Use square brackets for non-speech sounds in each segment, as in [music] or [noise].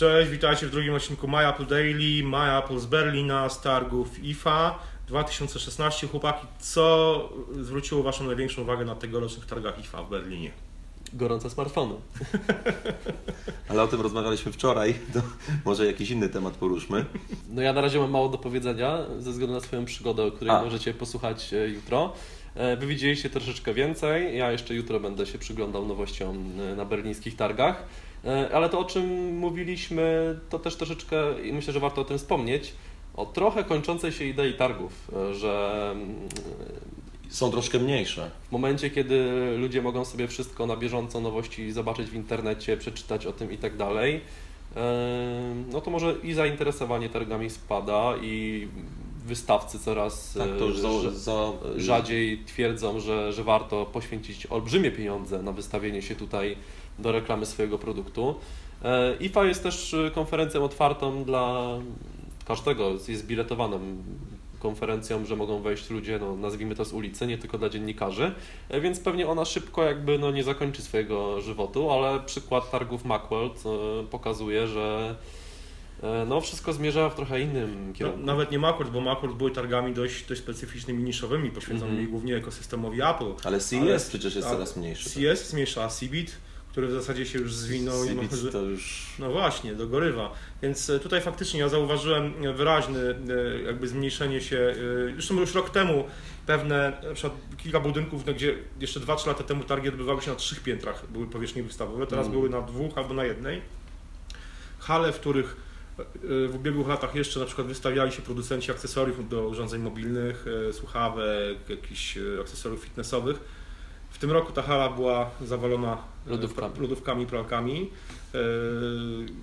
Cześć, witajcie w drugim odcinku My Apple Daily, My Apple z Berlina, z targów IFA 2016. Chłopaki, co zwróciło Waszą największą uwagę na tegorocznych targach IFA w Berlinie? Gorące smartfony. [laughs] Ale o tym rozmawialiśmy wczoraj, to może jakiś inny temat poruszmy. No ja na razie mam mało do powiedzenia ze względu na swoją przygodę, o której A. możecie posłuchać e, jutro. E, Wy widzieliście troszeczkę więcej, ja jeszcze jutro będę się przyglądał nowościom e, na berlińskich targach. E, Ale to o czym mówiliśmy, to też troszeczkę i myślę, że warto o tym wspomnieć. O trochę kończącej się idei targów, że Są troszkę mniejsze. w momencie, kiedy ludzie mogą sobie wszystko na bieżąco, nowości zobaczyć w internecie, przeczytać o tym i tak dalej, no to może i zainteresowanie targami spada i wystawcy coraz Tak, e, za, za, rzadziej twierdzą, że, że warto poświęcić olbrzymie pieniądze na wystawienie się tutaj do reklamy swojego produktu. E, IFA jest też e, konferencją otwartą dla każdego, jest biletowaną konferencją, że mogą wejść ludzie, no, nazwijmy to z ulicy, nie tylko dla dziennikarzy, więc pewnie ona szybko jakby no, nie zakończy swojego żywotu, ale przykład targów Macworld pokazuje, że no, wszystko zmierza w trochę innym No, kierunku. nawet nie Macworld, bo Macworld były targami dość, dość specyficznymi, niszowymi, poświęconymi Mhm. głównie ekosystemowi Apple. ale CES Ale- przecież jest coraz mniejszy. CS jest mniejsza, a Cbit, który w zasadzie się już zwinął i CBIT może... to już... No właśnie, dogorywa. Więc e, tutaj faktycznie ja zauważyłem wyraźne e, jakby zmniejszenie się. e, Zresztą już rok temu pewne, na przykład kilka budynków, no, gdzie jeszcze 2-3 lata temu targi odbywały się na trzech piętrach, były powierzchnie wystawowe, teraz Mm. były na dwóch albo na jednej. Hale, w których e, w ubiegłych latach jeszcze na przykład wystawiali się producenci akcesoriów do urządzeń mobilnych, e, słuchawek, jakichś e, akcesoriów fitnessowych. W tym roku ta hala była zawalona e, Lodówkami. lodówkami pralkami. E,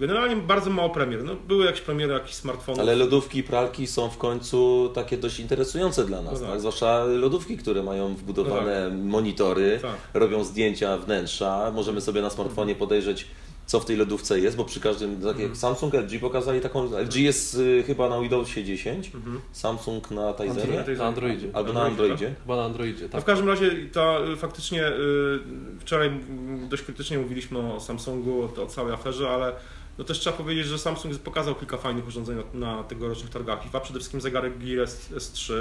Generalnie bardzo mało premier. No, były jakieś premiery jakichś smartfonów. Ale lodówki i pralki są w końcu takie dość interesujące dla nas, No tak. tak? zwłaszcza lodówki, które mają wbudowane monitory, Tak. robią zdjęcia wnętrza, możemy sobie na smartfonie podejrzeć co w tej lodówce jest, bo przy każdym, tak jak Mhm. Samsung, LG pokazali taką, LG jest y, chyba na Windowsie 10, Mhm. Samsung na Tizerie, Android- Na Androidzie. albo na Androidzie. Chyba na Androidzie, No tak. w każdym razie ta y, faktycznie y, wczoraj mm, dość krytycznie mówiliśmy o Samsungu, o, o całej aferze, ale no też trzeba powiedzieć, że Samsung pokazał kilka fajnych urządzeń na, na tegorocznych targach IFA, przede wszystkim zegarek Gear S, S3.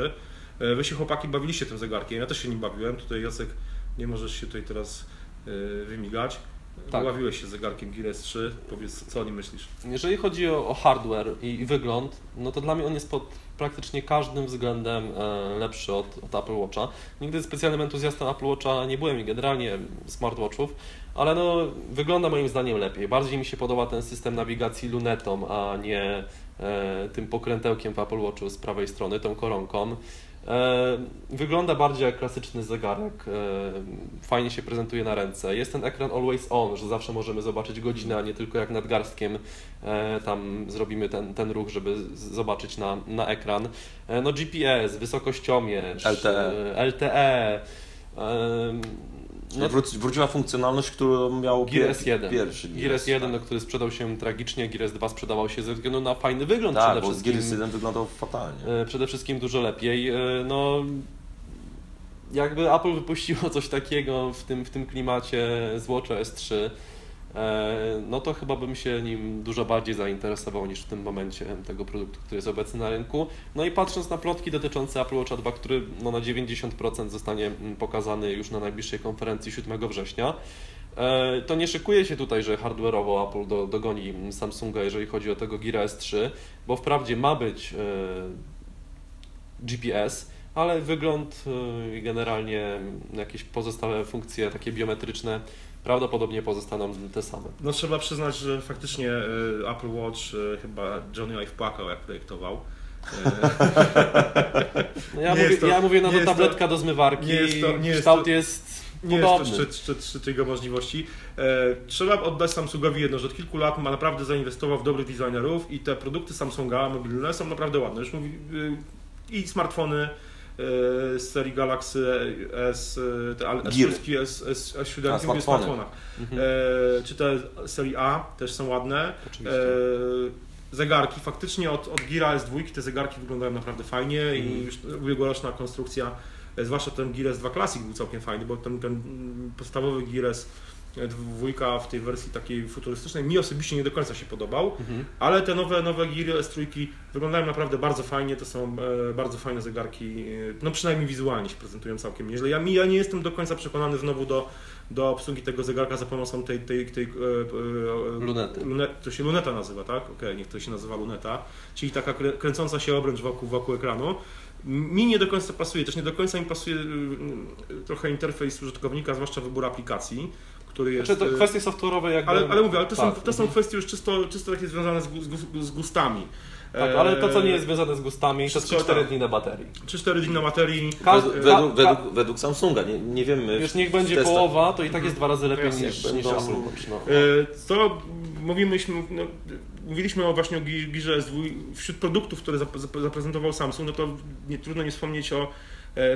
Y, Wy się chłopaki bawiliście tym zegarkiem, ja też się nim bawiłem, tutaj Jacek nie możesz się tutaj teraz y, wymigać. Tak. Bawiłeś się zegarkiem Gear S3, powiedz co o nim myślisz? Jeżeli chodzi o, o hardware i, i wygląd, no to dla mnie on jest pod praktycznie każdym względem e, lepszy od, od Apple Watcha. Nigdy specjalnym entuzjastą Apple Watcha nie byłem i generalnie smartwatchów, ale no, wygląda moim zdaniem lepiej. Bardziej mi się podoba ten system nawigacji lunetą, a nie e, tym pokrętełkiem w Apple Watchu z prawej strony, tą koronką. E, Wygląda bardziej jak klasyczny zegarek. e, Fajnie się prezentuje na ręce. Jest ten ekran always on, że zawsze możemy zobaczyć godzinę, a nie tylko jak nadgarstkiem e, tam zrobimy ten, ten ruch, żeby zobaczyć na, na ekran. No GPS, wysokościomierz, LTE. LTE. No, Wróci, wróciła funkcjonalność, którą miał Gear pier- S1. pierwszy Gear S1, tak. no, który sprzedał się tragicznie, Gear S2 sprzedawał się ze względu na fajny wygląd Tak, przede bo wszystkim. Gear S1 wyglądał fatalnie. E, Przede wszystkim dużo lepiej. E, No, jakby Apple wypuściło coś takiego w tym, w tym klimacie z Watcha S3, e, no to chyba bym się nim dużo bardziej zainteresował niż w tym momencie tego produktu, który jest obecny na rynku. No i patrząc na plotki dotyczące Apple Watcha 2, który no na 90% zostanie mm, pokazany już na najbliższej konferencji 7 września, e, to nie szykuje się tutaj, że hardware'owo Apple do, dogoni Samsunga, jeżeli chodzi o tego Gear S3, bo wprawdzie ma być e, GPS, ale wygląd i generalnie jakieś pozostałe funkcje takie biometryczne prawdopodobnie pozostaną te same. No trzeba przyznać, że faktycznie y, Apple Watch y, chyba Johnny Ive płakał jak projektował. Y, [laughs] No ja, mówię, to- ja mówię, no to jest to- tabletka do zmywarki, nie jest to- nie kształt to- jest Nie jest to podobny. szczyt, szczyt, szczyt jego możliwości. E, trzeba oddać Samsungowi jedno, że od kilku lat ma naprawdę zainwestował w dobrych designerów i te produkty Samsunga mobilne są naprawdę ładne. Już mówi, y, i smartfony z serii Galaxy S, y, te al- Gear. S6, S, S, S7 A, mówię smartfonach. Mhm. E, czy te serii A też są ładne. Oczywiście. E, zegarki, faktycznie od, od Gira S2 te zegarki wyglądają naprawdę fajnie i Mhm. już ubiegłoroczna konstrukcja, e, zwłaszcza ten Gear S2 Classic był całkiem fajny, bo ten, ten mm, podstawowy Gear S dwójka w tej wersji takiej futurystycznej mi osobiście nie do końca się podobał, Mhm. ale te nowe, nowe Geary S3 wyglądają naprawdę bardzo fajnie, to są e, bardzo fajne zegarki, e, no przynajmniej wizualnie się prezentują całkiem nieźle. Ja, ja nie jestem do końca przekonany znowu do, do obsługi tego zegarka za pomocą tej, tej, tej e, e, Lunety. Lunet, to się luneta nazywa, tak? Okej, niech to się nazywa luneta, czyli taka krę, kręcąca się obręcz wokół, wokół ekranu. Mi nie do końca pasuje, też nie do końca mi pasuje y, y, trochę interfejs użytkownika, zwłaszcza wybór aplikacji, który jest... Znaczy to y, kwestie software'owe jakby... ale, ale mówię, ale to, są, tak, to są kwestie już czysto, czysto takie związane z, z, gu- z gustami. Tak, ale to co nie jest E, związane z gustami, to wszystko 3-4 tak. dni na baterii. 3-4 dni na materii. Ka- Według, według, ka- według, według Samsunga, nie, nie wiemy. Już niech będzie testach. połowa, to i tak jest dwa razy lepiej Jasne, niż, niż Watch. No. E, Co mówimy, no, mówiliśmy o właśnie o Girze S2. Wśród produktów, które zap- zap- zaprezentował Samsung, no to nie, trudno nie wspomnieć o e,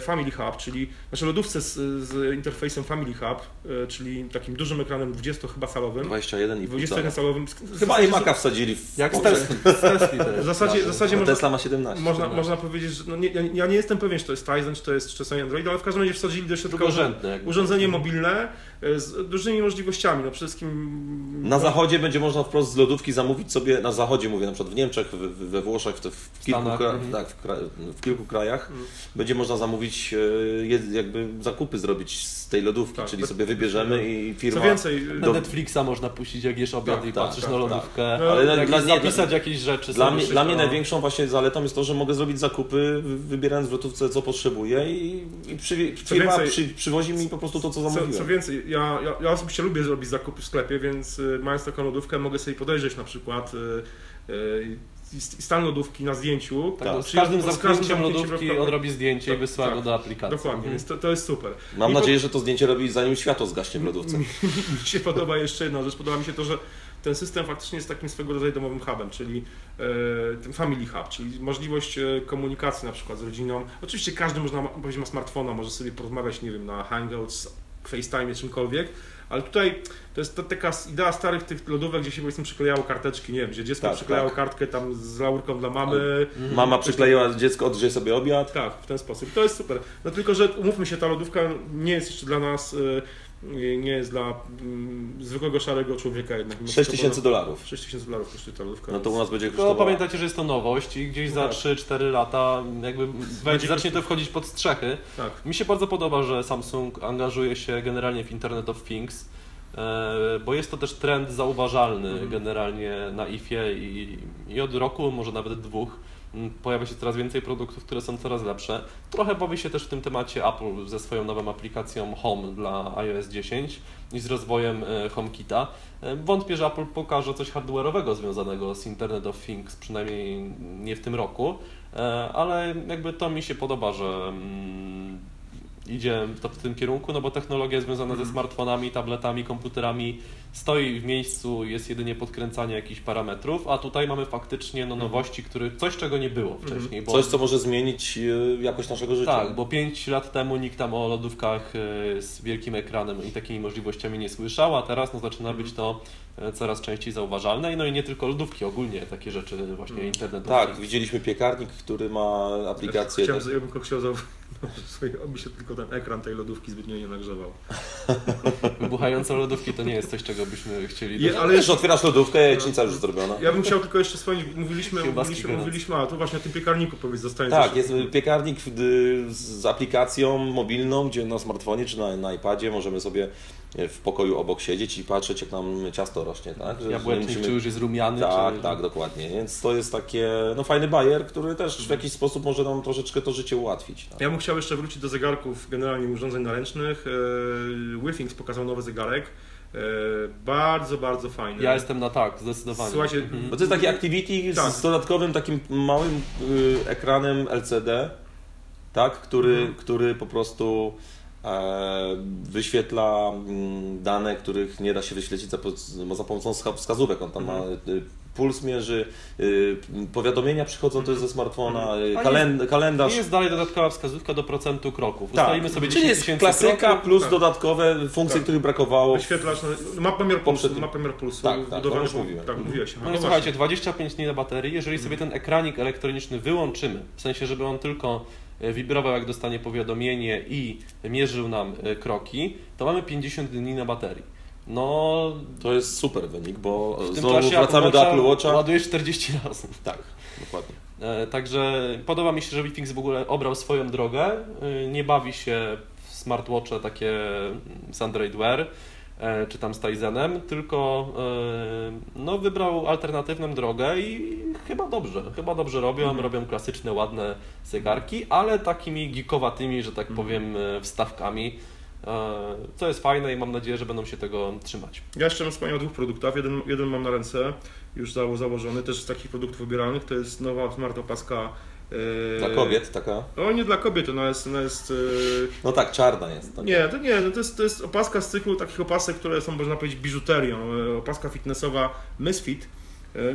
Family Hub, czyli znaczy lodówce z, z interfejsem Family Hub, e, czyli takim dużym ekranem 20 chyba calowym. 21 i 21 calowym. Chyba i Maca wsadzili w Jak z. Tesli. [laughs] W zasadzie, w zasadzie No, można, Tesla ma 17. można, 17. można powiedzieć, że no nie, ja, ja nie jestem pewien, czy to jest Tizen, czy to jest, jest Android, ale w każdym razie wsadzili do środka urządzenie mobilne e, z dużymi możliwościami. No przede wszystkim Na zachodzie będzie można wprost z lodówki zamówić sobie, na zachodzie mówię, na przykład w Niemczech, w, w, we Włoszech, w, w, kilku, Stanach, mhm. tak, w, kra- w kilku krajach Mhm. będzie można zamówić, e, jed- jakby zakupy zrobić z tej lodówki, Tak, czyli sobie wybierzemy i firma... Co więcej, Na Do- Netflixa można puścić jak jesz obiad Tak, i tak, patrzysz tak, na tak. lodówkę. No, Ale jak dla, jest nie, zapisać jakieś rzeczy Dla mnie, dla mnie największą właśnie zaletą jest to, że mogę zrobić zakupy, wy- wybierając w lotówce co potrzebuję i, i przy, Co firma więcej- przy, przywozi mi po prostu to, co Co, zamówiłem. co więcej, ja, ja, ja osobiście lubię zrobić zakupy w sklepie, więc y, mając taką lodówkę mogę sobie podejrzeć na przykład y, y, i- i stan lodówki na zdjęciu. Tak, Tak. no, z każdym zamknięciem lodówki lodówki. odrobi zdjęcie i Tak, wysyła tak. go do aplikacji. Dokładnie, więc to, to jest super. Mam I nadzieję, że to zdjęcie robi zanim światło zgaśnie w lodówce. Mi się podoba jeszcze jedna rzecz, podoba mi się to, że ten system faktycznie jest takim swego rodzaju domowym hubem, czyli e, family hub, czyli możliwość e, komunikacji na przykład z rodziną. Oczywiście każdy można, ma- ma smartfona, może sobie porozmawiać, nie wiem, na Hangouts, FaceTime, czymkolwiek, ale tutaj to jest to taka idea starych tych lodówek, gdzie się powiedzmy przyklejało karteczki, nie wiem, gdzie dziecko Tak, przyklejało tak. kartkę tam z laurką dla mamy. Mama przykleiła dziecko, odrzeje sobie obiad. Tak, w ten sposób. To jest super. No tylko, że umówmy się, ta lodówka nie jest jeszcze dla nas, e, nie jest dla mm, zwykłego szarego człowieka jednak. Mimo 6 wszystko, tysięcy dolarów. 6 tysięcy dolarów kosztuje ta lodówka. No to u nas będzie Tylko kosztowało. pamiętajcie, że jest to nowość i gdzieś za Tak. 3-4 lata jakby będzie, zacznie to wchodzić pod strzechy. Tak. Mi się bardzo podoba, że Samsung angażuje się generalnie w Internet of Things, e, bo jest to też trend zauważalny Mhm. generalnie na IFie i, i od roku, może nawet dwóch, pojawia się coraz więcej produktów, które są coraz lepsze. Trochę bawi się też w tym temacie Apple ze swoją nową aplikacją Home dla iOS 10 i z rozwojem e, HomeKita. E, Wątpię, że Apple pokaże coś hardware'owego związanego z Internet of Things, przynajmniej nie w tym roku, e, ale jakby to mi się podoba, że mm, idzie to w tym kierunku, no bo technologia związana ze smartfonami, tabletami, komputerami stoi w miejscu, jest jedynie podkręcanie jakichś parametrów, a tutaj mamy faktycznie no, nowości, które, coś czego nie było wcześniej. Bo, Coś, co może zmienić e, jakość naszego życia. tak, bo 5 lat temu nikt tam o lodówkach e, z wielkim ekranem i takimi możliwościami nie słyszał, a teraz no, zaczyna być to coraz częściej zauważalne. I No i nie tylko lodówki, ogólnie takie rzeczy właśnie internet. Tak, widzieliśmy piekarnik, który ma aplikację. Chciałem, ja bym tylko chciał zauważyć, [laughs] oby się tylko ten ekran tej lodówki zbytnio nie nagrzewał. [laughs] Wybuchające lodówki to nie jest coś, czego byśmy chcieli... Je, ale Wiesz, otwierasz lodówkę, jajecznica już zrobiona. ja bym chciał tylko jeszcze wspomnieć, mówiliśmy, mówiliśmy, mówiliśmy, a tu właśnie o tym piekarniku powiedz, zostanie Tak, jest piekarnik z aplikacją mobilną, gdzie na smartfonie czy na, na iPadzie możemy sobie w pokoju obok siedzieć i patrzeć, jak nam ciasto rośnie, tak? Że- Jabłecznik, musimy- czy już jest rumiany, Tak, czy... tak, dokładnie. Więc to jest takie, no fajny bajer, który też w jakiś sposób może nam troszeczkę to życie ułatwić. Tak? Ja bym chciał jeszcze wrócić do zegarków, generalnie urządzeń naręcznych. E, Withings pokazał nowy zegarek. E, bardzo, bardzo fajny. Ja jestem na tak, zdecydowanie. Słuchajcie, Mhm. Bo to jest taki activity Tak. z dodatkowym takim małym y, ekranem LCD, tak, który, Mhm. który po prostu wyświetla mm, dane, których nie da się wyświetlić za, po- za pomocą wska- wskazówek. On tam ma Mhm. y, puls mierzy, y, powiadomienia przychodzą to jest ze smartfona, y, A kalend- kalendarz. I jest dalej dodatkowa wskazówka do procentu kroków. Tak, Ustalimy sobie czyli 10 jest tysięcy klasyka kroków. plus Tak. dodatkowe funkcje, Tak. których brakowało. Wyświetlacz, no, ma pomiar pulsu, Poprzednim- ma pomiar pulsu. Tak, tak, to wbudowany- już mówiłem. Tak, mówiłeś. No i słuchajcie, 25 dni na baterii, jeżeli sobie ten ekranik elektroniczny wyłączymy, w sensie, żeby on tylko e, wibrował jak dostanie powiadomienie i mierzył nam e, kroki, to mamy 50 dni na baterii. No, To jest super wynik, bo znowu wracamy do Apple Watcha. ładujesz 40 razy. Tak, dokładnie. E, Także podoba mi się, że Withings w ogóle obrał swoją drogę. E, Nie bawi się w smartwatche takie z Android Wear e, czy tam z Tizenem, tylko e, no, wybrał alternatywną drogę i chyba dobrze, chyba dobrze robią, Mhm. robią klasyczne, ładne zegarki, ale takimi geekowatymi, że tak Mhm. powiem, e, wstawkami, e, co jest fajne i mam nadzieję, że będą się tego trzymać. Ja jeszcze bym wspomniał o dwóch produktach. Jeden, jeden mam na ręce, już zało- założony, też z takich produktów wybieralnych. To jest nowa smart opaska. E, Dla kobiet taka. O, nie dla kobiet, ona jest. Ona jest e, No tak, czarna jest. Tak. Nie, to nie, no to jest, to jest opaska z cyklu takich opasek, które są, można powiedzieć, biżuterią. E, Opaska fitnessowa Misfit,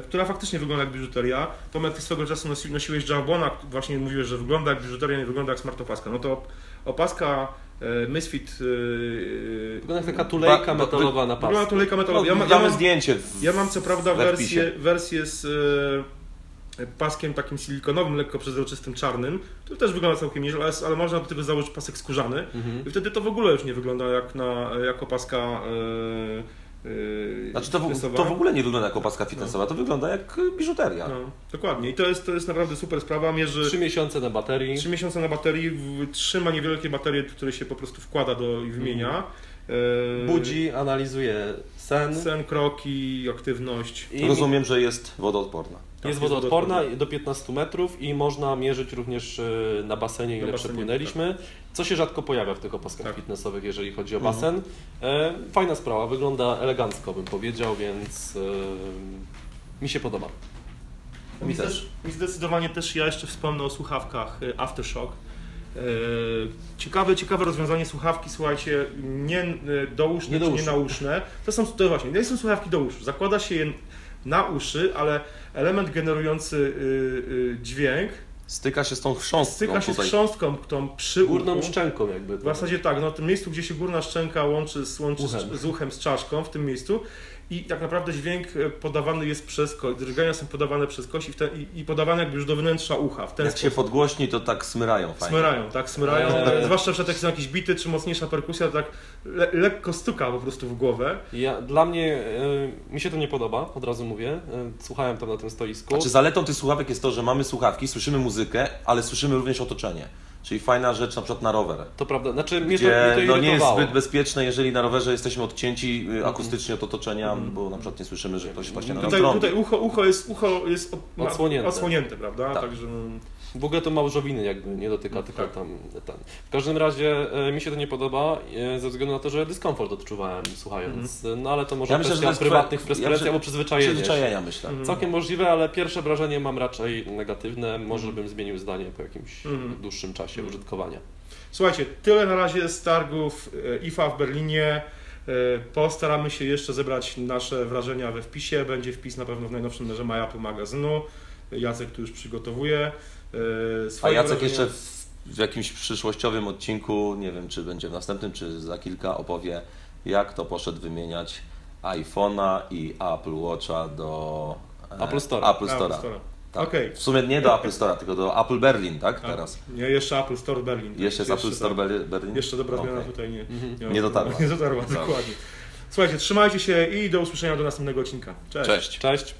która faktycznie wygląda jak biżuteria. Tomek, ty swego czasu nosi, nosiłeś Jawbona, właśnie mówiłeś, że wygląda jak biżuteria, nie wygląda jak smart opaska. No to opaska Misfit... Wygląda jak taka tulejka Ba- metalowa na Wygląda pas. to lejka No, metalowa. Ja, ma, ja, mam, zdjęcie. Ja mam co prawda we wersję, wersję z paskiem takim silikonowym, lekko przezroczystym, czarnym. To też wygląda całkiem nieźle, ale, ale można do tego założyć pasek skórzany. Mhm. I wtedy to w ogóle już nie wygląda jak na jako paska. Yy, yy, Znaczy to w, fitnessowa. to w ogóle nie wygląda jako opaska fitnessowa, to wygląda jak biżuteria. No, dokładnie. I to jest, to jest naprawdę super sprawa. Mierzy Trzy miesiące na baterii. 3 miesiące na baterii, w- trzyma niewielkie baterie, które się po prostu wkłada do i wymienia. Yy, budzi, analizuje sen, Sen, kroki, aktywność. i Rozumiem, że jest wodoodporna. Jest wodoodporna do 15 metrów i można mierzyć również y, na basenie, ile basenie, przepłynęliśmy, co się rzadko pojawia w tych opaskach Tak. fitnessowych, jeżeli chodzi o Mhm. basen. E, Fajna sprawa, wygląda elegancko bym powiedział, więc e, mi się podoba. Mi, Mi też. mi zdecydowanie też ja jeszcze wspomnę o słuchawkach Aftershock. Ciekawe, ciekawe rozwiązanie słuchawki, słuchajcie, nie douszne Nie czy douszne. nie nauszne. To są to właśnie, nie są słuchawki do uszu. Zakłada się je na uszy, ale element generujący y, y, dźwięk Styka się z tą chrząstką styka się z tutaj. chrząstką, tą przy Górną uchu. szczęką jakby. W zasadzie tak, no w tym miejscu, gdzie się górna szczęka łączy, z, łączy Uchem. z, z uchem, z czaszką, w tym miejscu i tak naprawdę dźwięk e, podawany jest przez kość, drgania są podawane przez kość i, ten, i, i podawane jakby już do wnętrza ucha, w ten Jak się sposób. podgłośni, to tak smyrają fajnie. Smyrają, tak, smyrają, Eee. e, zwłaszcza przed jak są jakieś bity czy mocniejsza perkusja, to tak le, lekko stuka po prostu w głowę. Ja, dla mnie, e, mi się to nie podoba, od razu mówię. Słuchałem tam na tym stoisku. Znaczy zaletą tych słuchawek jest to, że mamy słuchawki, słyszymy muzykę, ale słyszymy również otoczenie. Czyli fajna rzecz na przykład na rower. To prawda, znaczy mnie to, Gdzie mnie to no nie jest zbyt bezpieczne, jeżeli na rowerze jesteśmy odcięci Mhm. y, akustycznie od otoczenia, bo na przykład nie słyszymy, że ktoś właśnie na nas Tutaj, tutaj ucho, ucho jest, ucho jest od, Odsłonięte. odsłonięte, prawda? Tak. Także no, W ogóle to małżowiny jakby nie dotyka, tylko tak. tam ten. W każdym razie e, mi się to nie podoba e, ze względu na to, że dyskomfort odczuwałem słuchając. No ale to może Ja myślę, że kwestia prywatnych preferencji ja albo przyzwyczajenia. się. Przyzwyczajenia myślę. Mhm. Całkiem możliwe, ale pierwsze wrażenie mam raczej negatywne. Może bym zmienił zdanie po jakimś Mhm. dłuższym czasie użytkowania. Słuchajcie, tyle na razie z targów e, IFA w Berlinie. E, Postaramy się jeszcze zebrać nasze wrażenia we wpisie. Będzie wpis na pewno w najnowszym numerze MyApple magazynu. Jacek tu już przygotowuje. E, A Jacek wrażenia. jeszcze w, w jakimś przyszłościowym odcinku, nie wiem czy będzie w następnym, czy za kilka, opowie jak to poszedł wymieniać iPhone'a i Apple Watcha do e, Apple Store'a. Apple Store'a. Store'a. Tak. Okej. W sumie nie do Apple Store'a, tylko do Apple Berlin, tak? A, Teraz. Nie, jeszcze Apple Store Berlin. Jeszcze jest Apple Store tak. Berli- Berlin? Jeszcze dobra zmiana Okej. tutaj nie, Mhm. Nie dotarła. [laughs] Nie dotarła, dokładnie. Słuchajcie, trzymajcie się i do usłyszenia do następnego odcinka. Cześć. Cześć. Cześć!